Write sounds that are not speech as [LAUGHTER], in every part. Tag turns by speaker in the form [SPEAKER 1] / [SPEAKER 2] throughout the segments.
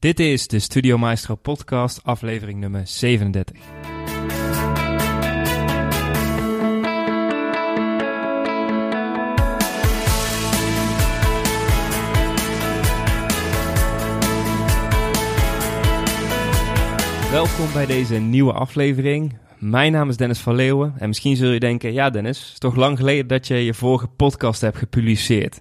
[SPEAKER 1] Dit is de Studio Maestro podcast, aflevering nummer 37. Welkom bij deze nieuwe aflevering. Mijn naam is Dennis van Leeuwen en misschien zul je denken, ja Dennis, het is toch lang geleden dat je je vorige podcast hebt gepubliceerd.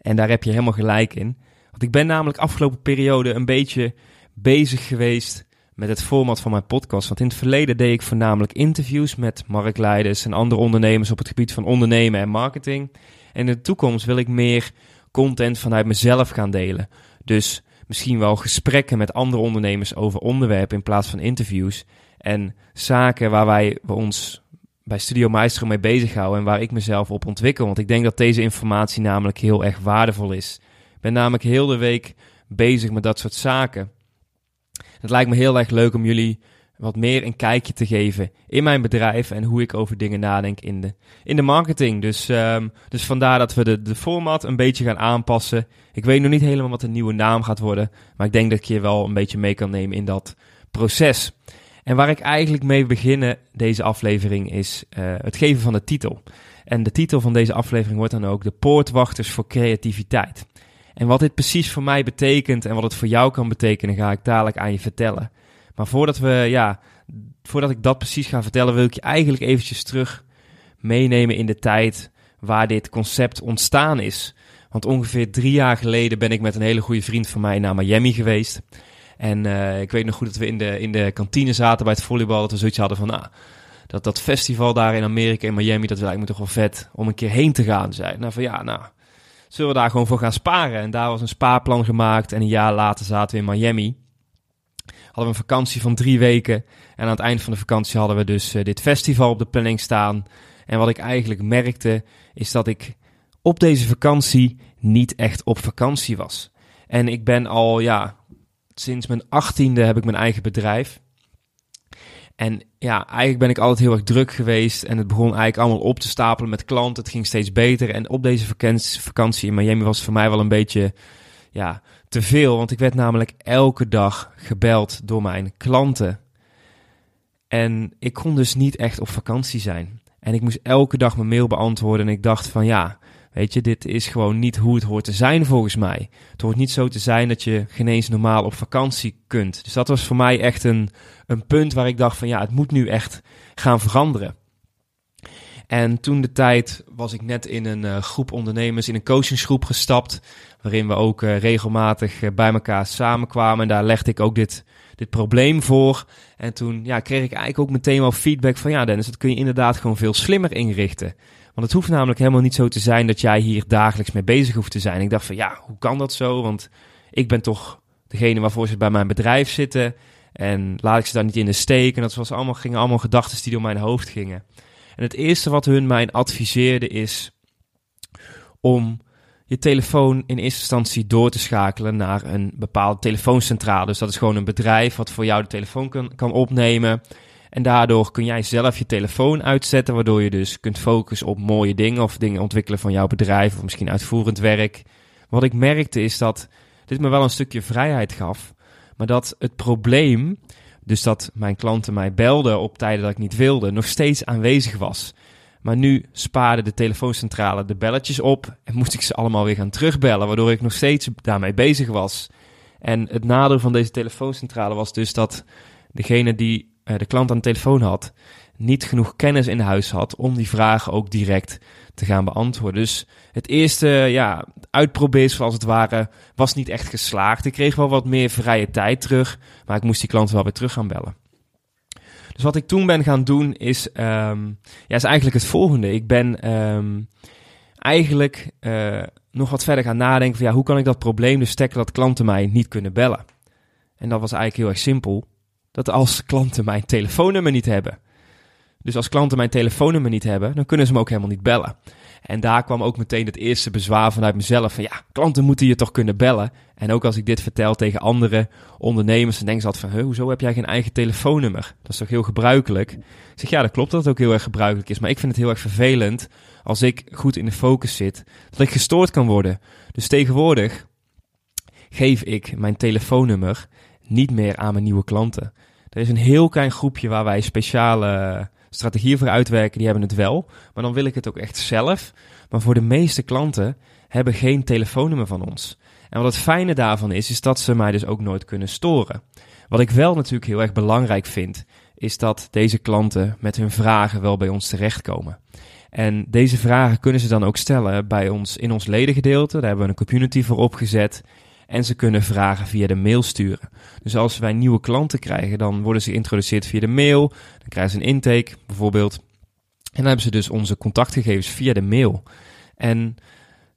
[SPEAKER 1] En daar heb je helemaal gelijk in. Ik ben namelijk afgelopen periode een beetje bezig geweest met het format van mijn podcast. Want in het verleden deed ik voornamelijk interviews met marktleiders en andere ondernemers op het gebied van ondernemen en marketing. En in de toekomst wil ik meer content vanuit mezelf gaan delen. Dus misschien wel gesprekken met andere ondernemers over onderwerpen in plaats van interviews. En zaken waar wij ons bij Studio Maestro mee bezighouden en waar ik mezelf op ontwikkel. Want ik denk dat deze informatie namelijk heel erg waardevol is. Ben namelijk heel de week bezig met dat soort zaken. Het lijkt me heel erg leuk om jullie wat meer een kijkje te geven in mijn bedrijf en hoe ik over dingen nadenk in de, in de marketing. Dus, um, dus vandaar dat we de, de format een beetje gaan aanpassen. Ik weet nog niet helemaal wat de nieuwe naam gaat worden, maar ik denk dat ik je wel een beetje mee kan nemen in dat proces. En waar ik eigenlijk mee beginnen deze aflevering is uh, het geven van de titel. En de titel van deze aflevering wordt dan ook de Poortwachters voor Creativiteit. En wat dit precies voor mij betekent en wat het voor jou kan betekenen, ga ik dadelijk aan je vertellen. Maar voordat we, ja, voordat ik dat precies ga vertellen, wil ik je eigenlijk eventjes terug meenemen in de tijd waar dit concept ontstaan is. Want ongeveer drie jaar geleden ben ik met een hele goede vriend van mij naar Miami geweest. En uh, ik weet nog goed dat we in de, in de kantine zaten bij het volleybal. Dat we zoiets hadden van, nou, dat, dat festival daar in Amerika, in Miami, dat lijkt me toch wel vet om een keer heen te gaan. Zei nou van ja, nou, zullen we daar gewoon voor gaan sparen? En daar was een spaarplan gemaakt en een jaar later zaten we in Miami. Hadden we een vakantie van drie weken. En aan het eind van de vakantie hadden we dus uh, dit festival op de planning staan. En wat ik eigenlijk merkte, is dat ik op deze vakantie niet echt op vakantie was. En ik ben al, ja, sinds mijn achttiende heb ik mijn eigen bedrijf. En ja, eigenlijk ben ik altijd heel erg druk geweest. En het begon eigenlijk allemaal op te stapelen met klanten. Het ging steeds beter. En op deze vakantie in Miami was het voor mij wel een beetje ja, te veel. Want ik werd namelijk elke dag gebeld door mijn klanten. En ik kon dus niet echt op vakantie zijn. En ik moest elke dag mijn mail beantwoorden. En ik dacht van ja, Weet je, dit is gewoon niet hoe het hoort te zijn volgens mij. Het hoort niet zo te zijn dat je geen eens normaal op vakantie kunt. Dus dat was voor mij echt een, een punt waar ik dacht van ja, het moet nu echt gaan veranderen. En toen de tijd was ik net in een uh, groep ondernemers, in een coachingsgroep gestapt, waarin we ook uh, regelmatig uh, bij elkaar samenkwamen. En daar legde ik ook dit, dit probleem voor. En toen ja, kreeg ik eigenlijk ook meteen wel feedback van ja Dennis, dat kun je inderdaad gewoon veel slimmer inrichten. Want het hoeft namelijk helemaal niet zo te zijn dat jij hier dagelijks mee bezig hoeft te zijn. Ik dacht van ja, hoe kan dat zo? Want ik ben toch degene waarvoor ze bij mijn bedrijf zitten. En laat ik ze daar niet in de steek. En dat was allemaal, gingen allemaal gedachten die door mijn hoofd gingen. En het eerste wat hun mij adviseerde is om je telefoon in eerste instantie door te schakelen naar een bepaalde telefooncentrale. Dus dat is gewoon een bedrijf wat voor jou de telefoon kan, kan opnemen. En daardoor kun jij zelf je telefoon uitzetten, waardoor je dus kunt focussen op mooie dingen of dingen ontwikkelen van jouw bedrijf of misschien uitvoerend werk. Wat ik merkte is dat dit me wel een stukje vrijheid gaf, maar dat het probleem, dus dat mijn klanten mij belden op tijden dat ik niet wilde, nog steeds aanwezig was. Maar nu spaarde de telefooncentrale de belletjes op en moest ik ze allemaal weer gaan terugbellen, waardoor ik nog steeds daarmee bezig was. En het nadeel van deze telefooncentrale was dus dat degene die uh, de klant aan de telefoon had, niet genoeg kennis in huis had om die vragen ook direct te gaan beantwoorden. Dus het eerste ja, uitprobeersel als het ware was niet echt geslaagd. Ik kreeg wel wat meer vrije tijd terug, maar ik moest die klant wel weer terug gaan bellen. Dus wat ik toen ben gaan doen is, um, ja, is eigenlijk het volgende. Ik ben um, eigenlijk uh, nog wat verder gaan nadenken van ja, hoe kan ik dat probleem dus tackelen dat klanten mij niet kunnen bellen. En dat was eigenlijk heel erg simpel dat als klanten mijn telefoonnummer niet hebben. Dus als klanten mijn telefoonnummer niet hebben, dan kunnen ze me ook helemaal niet bellen. En daar kwam ook meteen het eerste bezwaar vanuit mezelf van ja, klanten moeten je toch kunnen bellen. En ook als ik dit vertel tegen andere ondernemers, dan denken ze altijd van, hoezo heb jij geen eigen telefoonnummer? Dat is toch heel gebruikelijk? Ik zeg ja, dat klopt dat het ook heel erg gebruikelijk is, maar ik vind het heel erg vervelend als ik goed in de focus zit, dat ik gestoord kan worden. Dus tegenwoordig geef ik mijn telefoonnummer niet meer aan mijn nieuwe klanten. Er is een heel klein groepje waar wij speciale strategieën voor uitwerken, die hebben het wel. Maar dan wil ik het ook echt zelf. Maar voor de meeste klanten hebben geen telefoonnummer van ons. En wat het fijne daarvan is, is dat ze mij dus ook nooit kunnen storen. Wat ik wel natuurlijk heel erg belangrijk vind, is dat deze klanten met hun vragen wel bij ons terechtkomen. En deze vragen kunnen ze dan ook stellen bij ons in ons ledengedeelte. Daar hebben we een community voor opgezet. En ze kunnen vragen via de mail sturen. Dus als wij nieuwe klanten krijgen, dan worden ze geïntroduceerd via de mail. Dan krijgen ze een intake bijvoorbeeld. En dan hebben ze dus onze contactgegevens via de mail. En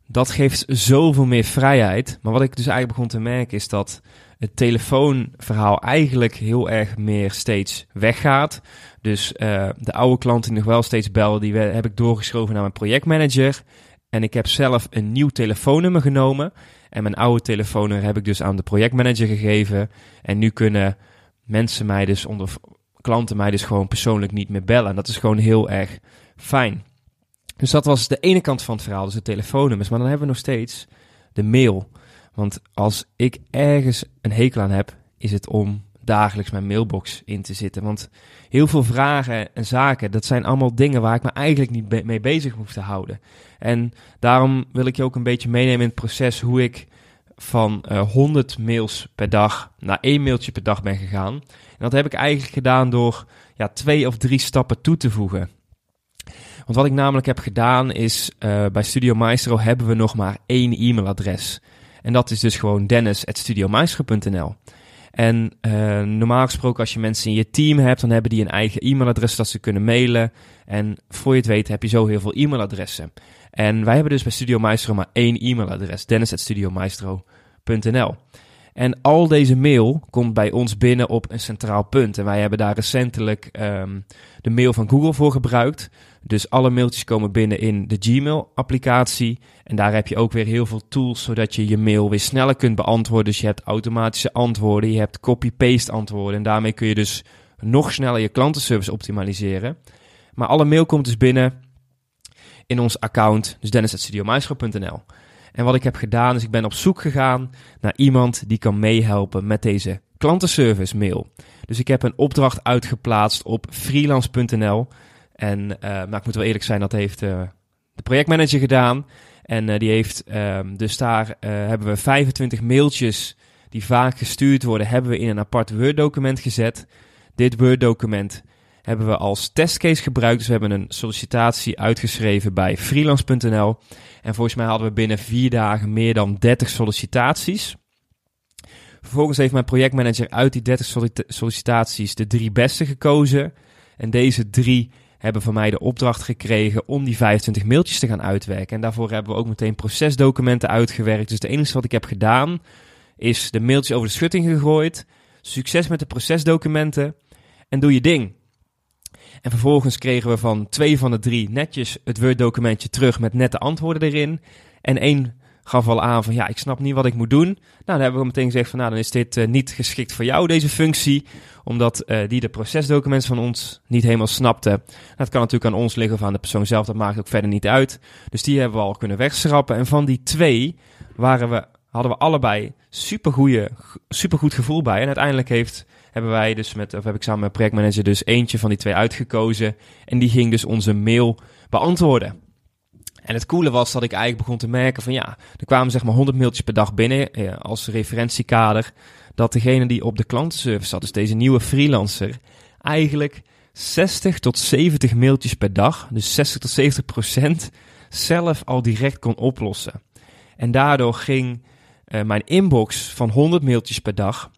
[SPEAKER 1] dat geeft zoveel meer vrijheid. Maar wat ik dus eigenlijk begon te merken is dat het telefoonverhaal eigenlijk heel erg meer steeds weggaat. Dus uh, de oude klanten die nog wel steeds bellen, die heb ik doorgeschoven naar mijn projectmanager. En ik heb zelf een nieuw telefoonnummer genomen. En mijn oude telefoonnummer heb ik dus aan de projectmanager gegeven. En nu kunnen mensen mij dus onder klanten mij dus gewoon persoonlijk niet meer bellen. En dat is gewoon heel erg fijn. Dus dat was de ene kant van het verhaal, dus de telefoonnummers. Maar dan hebben we nog steeds de mail. Want als ik ergens een hekel aan heb, is het om dagelijks mijn mailbox in te zitten. Want heel veel vragen en zaken, dat zijn allemaal dingen waar ik me eigenlijk niet mee bezig hoef te houden. En daarom wil ik je ook een beetje meenemen in het proces hoe ik van uh, eh, 100 mails per dag naar één mailtje per dag ben gegaan. En dat heb ik eigenlijk gedaan door ja, twee of drie stappen toe te voegen. Want wat ik namelijk heb gedaan is, uh, bij Studio Maestro hebben we nog maar één e-mailadres. En dat is dus gewoon dennis.studiomaestro.nl. En uh, normaal gesproken, als je mensen in je team hebt, dan hebben die een eigen e-mailadres dat ze kunnen mailen. En voor je het weet heb je zo heel veel e-mailadressen. En wij hebben dus bij Studio Maestro maar één e-mailadres, dennis.studiomaestro.nl. En al deze mail komt bij ons binnen op een centraal punt. En wij hebben daar recentelijk um, de mail van Google voor gebruikt. Dus alle mailtjes komen binnen in de Gmail-applicatie. En daar heb je ook weer heel veel tools, zodat je je mail weer sneller kunt beantwoorden. Dus je hebt automatische antwoorden, je hebt copy-paste antwoorden. En daarmee kun je dus nog sneller je klantenservice optimaliseren. Maar alle mail komt dus binnen in ons account, dus dennis.studiomaestro.nl. En wat ik heb gedaan is ik ben op zoek gegaan naar iemand die kan meehelpen met deze klantenservice mail. Dus ik heb een opdracht uitgeplaatst op freelance.nl. En uh, maar ik moet wel eerlijk zijn, dat heeft uh, de projectmanager gedaan. En uh, die heeft, ehm, dus daar hebben we 25 mailtjes die vaak gestuurd worden, hebben we in een apart Word-document gezet. Dit Word-document hebben we als testcase gebruikt. Dus we hebben een sollicitatie uitgeschreven bij freelance.nl. En volgens mij hadden we binnen vier dagen meer dan 30 sollicitaties. Vervolgens heeft mijn projectmanager uit die 30 sollicitaties de drie beste gekozen. En deze drie hebben van mij de opdracht gekregen om die 25 mailtjes te gaan uitwerken. En daarvoor hebben we ook meteen procesdocumenten uitgewerkt. Dus het enige wat ik heb gedaan is de mailtjes over de schutting gegooid. Succes met de procesdocumenten en doe je ding. En vervolgens kregen we van twee van de drie netjes het Word-documentje terug met nette antwoorden erin. En één gaf al aan van ja, ik snap niet wat ik moet doen. Nou, dan hebben we meteen gezegd van nou, dan is dit uh, niet geschikt voor jou, deze functie. Omdat uh, die de procesdocumenten van ons niet helemaal snapte. Dat kan natuurlijk aan ons liggen of aan de persoon zelf, dat maakt ook verder niet uit. Dus die hebben we al kunnen wegschrappen. En van die twee waren we, hadden we allebei super, super goed gevoel bij. En uiteindelijk heeft hebben wij dus met, of heb ik samen met projectmanager dus eentje van die twee uitgekozen. En die ging dus onze mail beantwoorden. En het coole was dat ik eigenlijk begon te merken van ja, er kwamen zeg maar 100 mailtjes per dag binnen ja, als referentiekader. Dat degene die op de klantenservice zat, dus deze nieuwe freelancer, eigenlijk 60 tot 70 mailtjes per dag, dus 60 tot 70 procent, zelf al direct kon oplossen. En daardoor ging uh, mijn inbox van 100 mailtjes per dag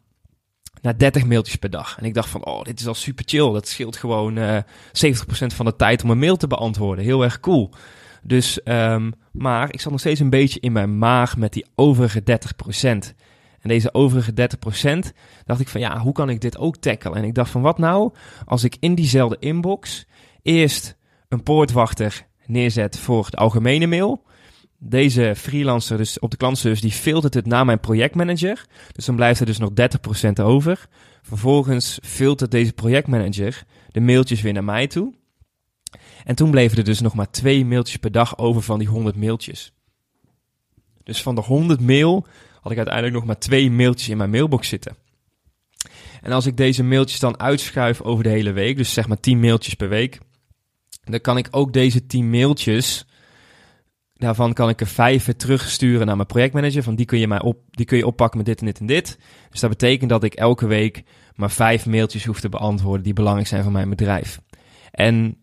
[SPEAKER 1] naar 30 mailtjes per dag. En ik dacht van, oh, dit is al super chill. Dat scheelt gewoon uh, eh, 70% van de tijd om een mail te beantwoorden. Heel erg cool. Dus, um, maar ik zat nog steeds een beetje in mijn maag met die overige 30%. En deze overige 30% dacht ik van, ja, hoe kan ik dit ook tackelen? En ik dacht van, wat nou als ik in diezelfde inbox eerst een poortwachter neerzet voor de algemene mail deze freelancer, dus op de klantservice, die filtert het naar mijn projectmanager. Dus dan blijft er dus nog 30% over. Vervolgens filtert deze projectmanager de mailtjes weer naar mij toe. En toen bleven er dus nog maar twee mailtjes per dag over van die 100 mailtjes. Dus van de 100 mail had ik uiteindelijk nog maar twee mailtjes in mijn mailbox zitten. En als ik deze mailtjes dan uitschuif over de hele week, dus zeg maar 10 mailtjes per week, dan kan ik ook deze 10 mailtjes, daarvan kan ik er vijf terugsturen naar mijn projectmanager. Van die kun je mij op, die kun je oppakken met dit en dit en dit. Dus dat betekent dat ik elke week maar vijf mailtjes hoef te beantwoorden die belangrijk zijn voor mijn bedrijf. En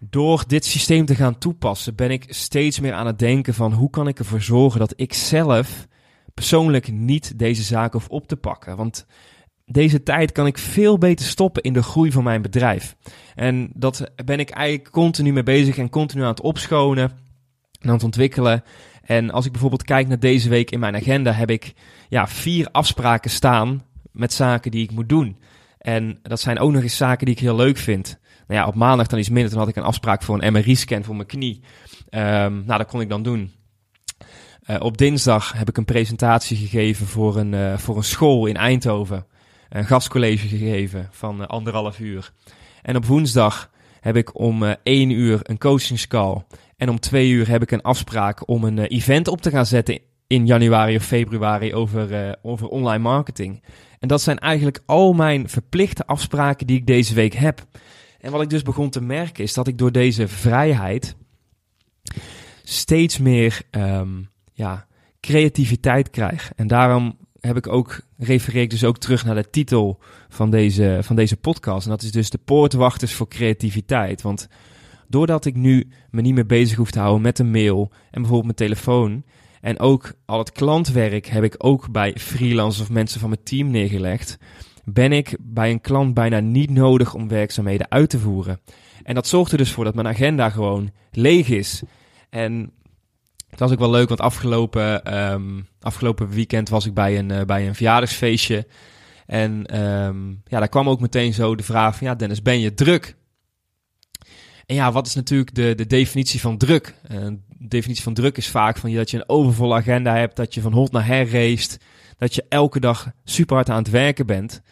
[SPEAKER 1] door dit systeem te gaan toepassen, ben ik steeds meer aan het denken van hoe kan ik ervoor zorgen dat ik zelf persoonlijk niet deze zaak hoef op te pakken. Want deze tijd kan ik veel beter stoppen in de groei van mijn bedrijf. En dat ben ik eigenlijk continu mee bezig en continu aan het opschonen en aan het ontwikkelen. En als ik bijvoorbeeld kijk naar deze week in mijn agenda, heb ik ja, vier afspraken staan met zaken die ik moet doen. En dat zijn ook nog eens zaken die ik heel leuk vind. Nou ja, op maandag dan iets minder. Toen had ik een afspraak voor een MRI-scan voor mijn knie. Um, nou, dat kon ik dan doen. Uh, op dinsdag heb ik een presentatie gegeven voor een, uh, voor een school in Eindhoven. Een gastcollege gegeven van uh, anderhalf uur. En op woensdag heb ik om één uur een coachingscall. En om twee uur heb ik een afspraak om een event op te gaan zetten in januari of februari over, over online marketing. En dat zijn eigenlijk al mijn verplichte afspraken die ik deze week heb. En wat ik dus begon te merken is dat ik door deze vrijheid steeds meer um, ja, creativiteit krijg. En daarom heb ik ook, refereer ik dus ook terug naar de titel van deze, van deze podcast. En dat is dus de poortwachters voor creativiteit. Want doordat ik nu me niet meer bezig hoef te houden met een mail en bijvoorbeeld mijn telefoon. En ook al het klantwerk heb ik ook bij freelancers of mensen van mijn team neergelegd ben ik bij een klant bijna niet nodig om werkzaamheden uit te voeren. En dat zorgt er dus voor dat mijn agenda gewoon leeg is. En het was ook wel leuk, want afgelopen, um, afgelopen weekend was ik bij een, uh, bij een verjaardagsfeestje. En um, ja, daar kwam ook meteen zo de vraag van, ja Dennis, ben je druk? En ja, wat is natuurlijk de, de definitie van druk? Uh, de definitie van druk is vaak van dat je een overvolle agenda hebt, dat je van hot naar her race, dat je elke dag super hard aan het werken bent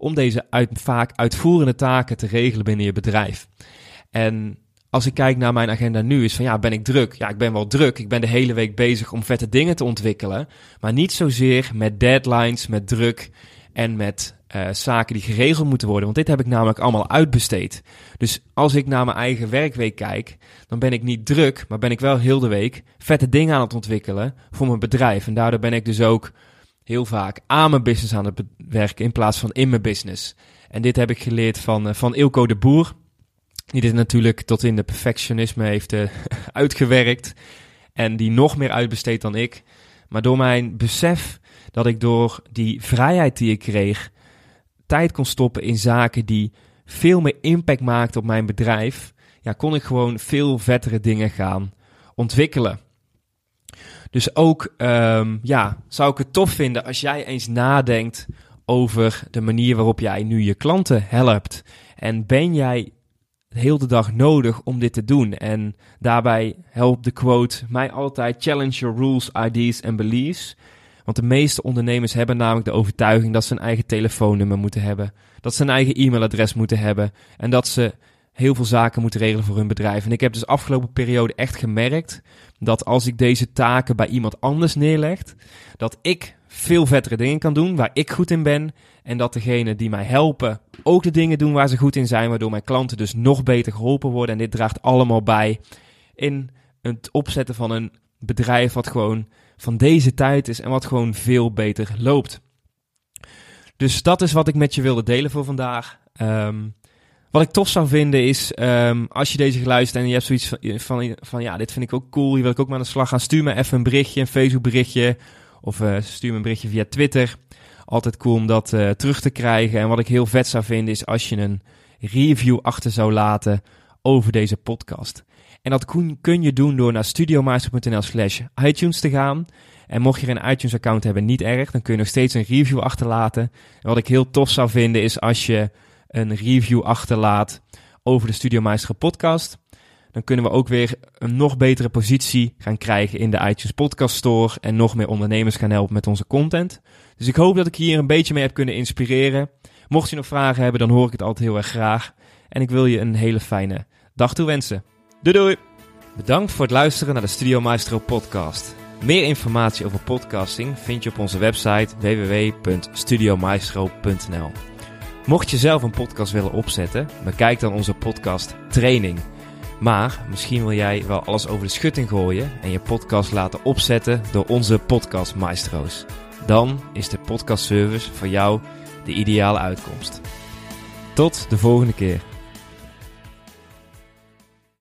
[SPEAKER 1] om deze uit, vaak uitvoerende taken te regelen binnen je bedrijf. En als ik kijk naar mijn agenda nu, is van ja, ben ik druk? Ja, ik ben wel druk. Ik ben de hele week bezig om vette dingen te ontwikkelen. Maar niet zozeer met deadlines, met druk en met uh, zaken die geregeld moeten worden. Want dit heb ik namelijk allemaal uitbesteed. Dus als ik naar mijn eigen werkweek kijk, dan ben ik niet druk, maar ben ik wel heel de week vette dingen aan het ontwikkelen voor mijn bedrijf. En daardoor ben ik dus ook heel vaak aan mijn business aan het werken in plaats van in mijn business. En dit heb ik geleerd van, uh, van Ilko de Boer. Die dit natuurlijk tot in de perfectionisme heeft uh, [LAUGHS] uitgewerkt. En die nog meer uitbesteedt dan ik. Maar door mijn besef dat ik door die vrijheid die ik kreeg, tijd kon stoppen in zaken die veel meer impact maakten op mijn bedrijf, ja, kon ik gewoon veel vettere dingen gaan ontwikkelen. Dus ook, um, ja, zou ik het tof vinden als jij eens nadenkt over de manier waarop jij nu je klanten helpt. En ben jij heel de dag nodig om dit te doen? En daarbij helpt de quote mij altijd: challenge your rules, ideas and beliefs. Want de meeste ondernemers hebben namelijk de overtuiging dat ze een eigen telefoonnummer moeten hebben, dat ze een eigen e-mailadres moeten hebben en dat ze heel veel zaken moeten regelen voor hun bedrijf. En ik heb dus afgelopen periode echt gemerkt dat als ik deze taken bij iemand anders neerleg, dat ik veel vettere dingen kan doen waar ik goed in ben. En dat degenen die mij helpen ook de dingen doen waar ze goed in zijn, waardoor mijn klanten dus nog beter geholpen worden. En dit draagt allemaal bij in het opzetten van een bedrijf wat gewoon van deze tijd is en wat gewoon veel beter loopt. Dus dat is wat ik met je wilde delen voor vandaag. Um, wat ik tof zou vinden is, um, als je deze geluisterd en je hebt zoiets van, van, van, ja, dit vind ik ook cool, hier wil ik ook maar aan de slag gaan, stuur me even een berichtje, een Facebook berichtje, of uh, stuur me een berichtje via Twitter. Altijd cool om dat uh, terug te krijgen. En wat ik heel vet zou vinden is als je een review achter zou laten over deze podcast. En dat kun, je doen door naar studiomeister.nl slash iTunes te gaan. En mocht je een iTunes account hebben, niet erg, dan kun je nog steeds een review achterlaten. En wat ik heel tof zou vinden is als je een review achterlaat over de Studio Meister podcast. Dan kunnen we ook weer een nog betere positie gaan krijgen in de iTunes Podcast Store en nog meer ondernemers gaan helpen met onze content. Dus ik hoop dat ik hier een beetje mee heb kunnen inspireren. Mocht je nog vragen hebben, dan hoor ik het altijd heel erg graag. En ik wil je een hele fijne dag toewensen. Doei doei! Bedankt voor het luisteren naar de Studio Maestro podcast. Meer informatie over podcasting vind je op onze website www.studiomaestro.nl. Mocht je zelf een podcast willen opzetten, bekijk dan onze podcast Training. Maar misschien wil jij wel alles over de schutting gooien en je podcast laten opzetten door onze podcastmaestro's. Dan is de podcastservice voor jou de ideale uitkomst. Tot de volgende keer.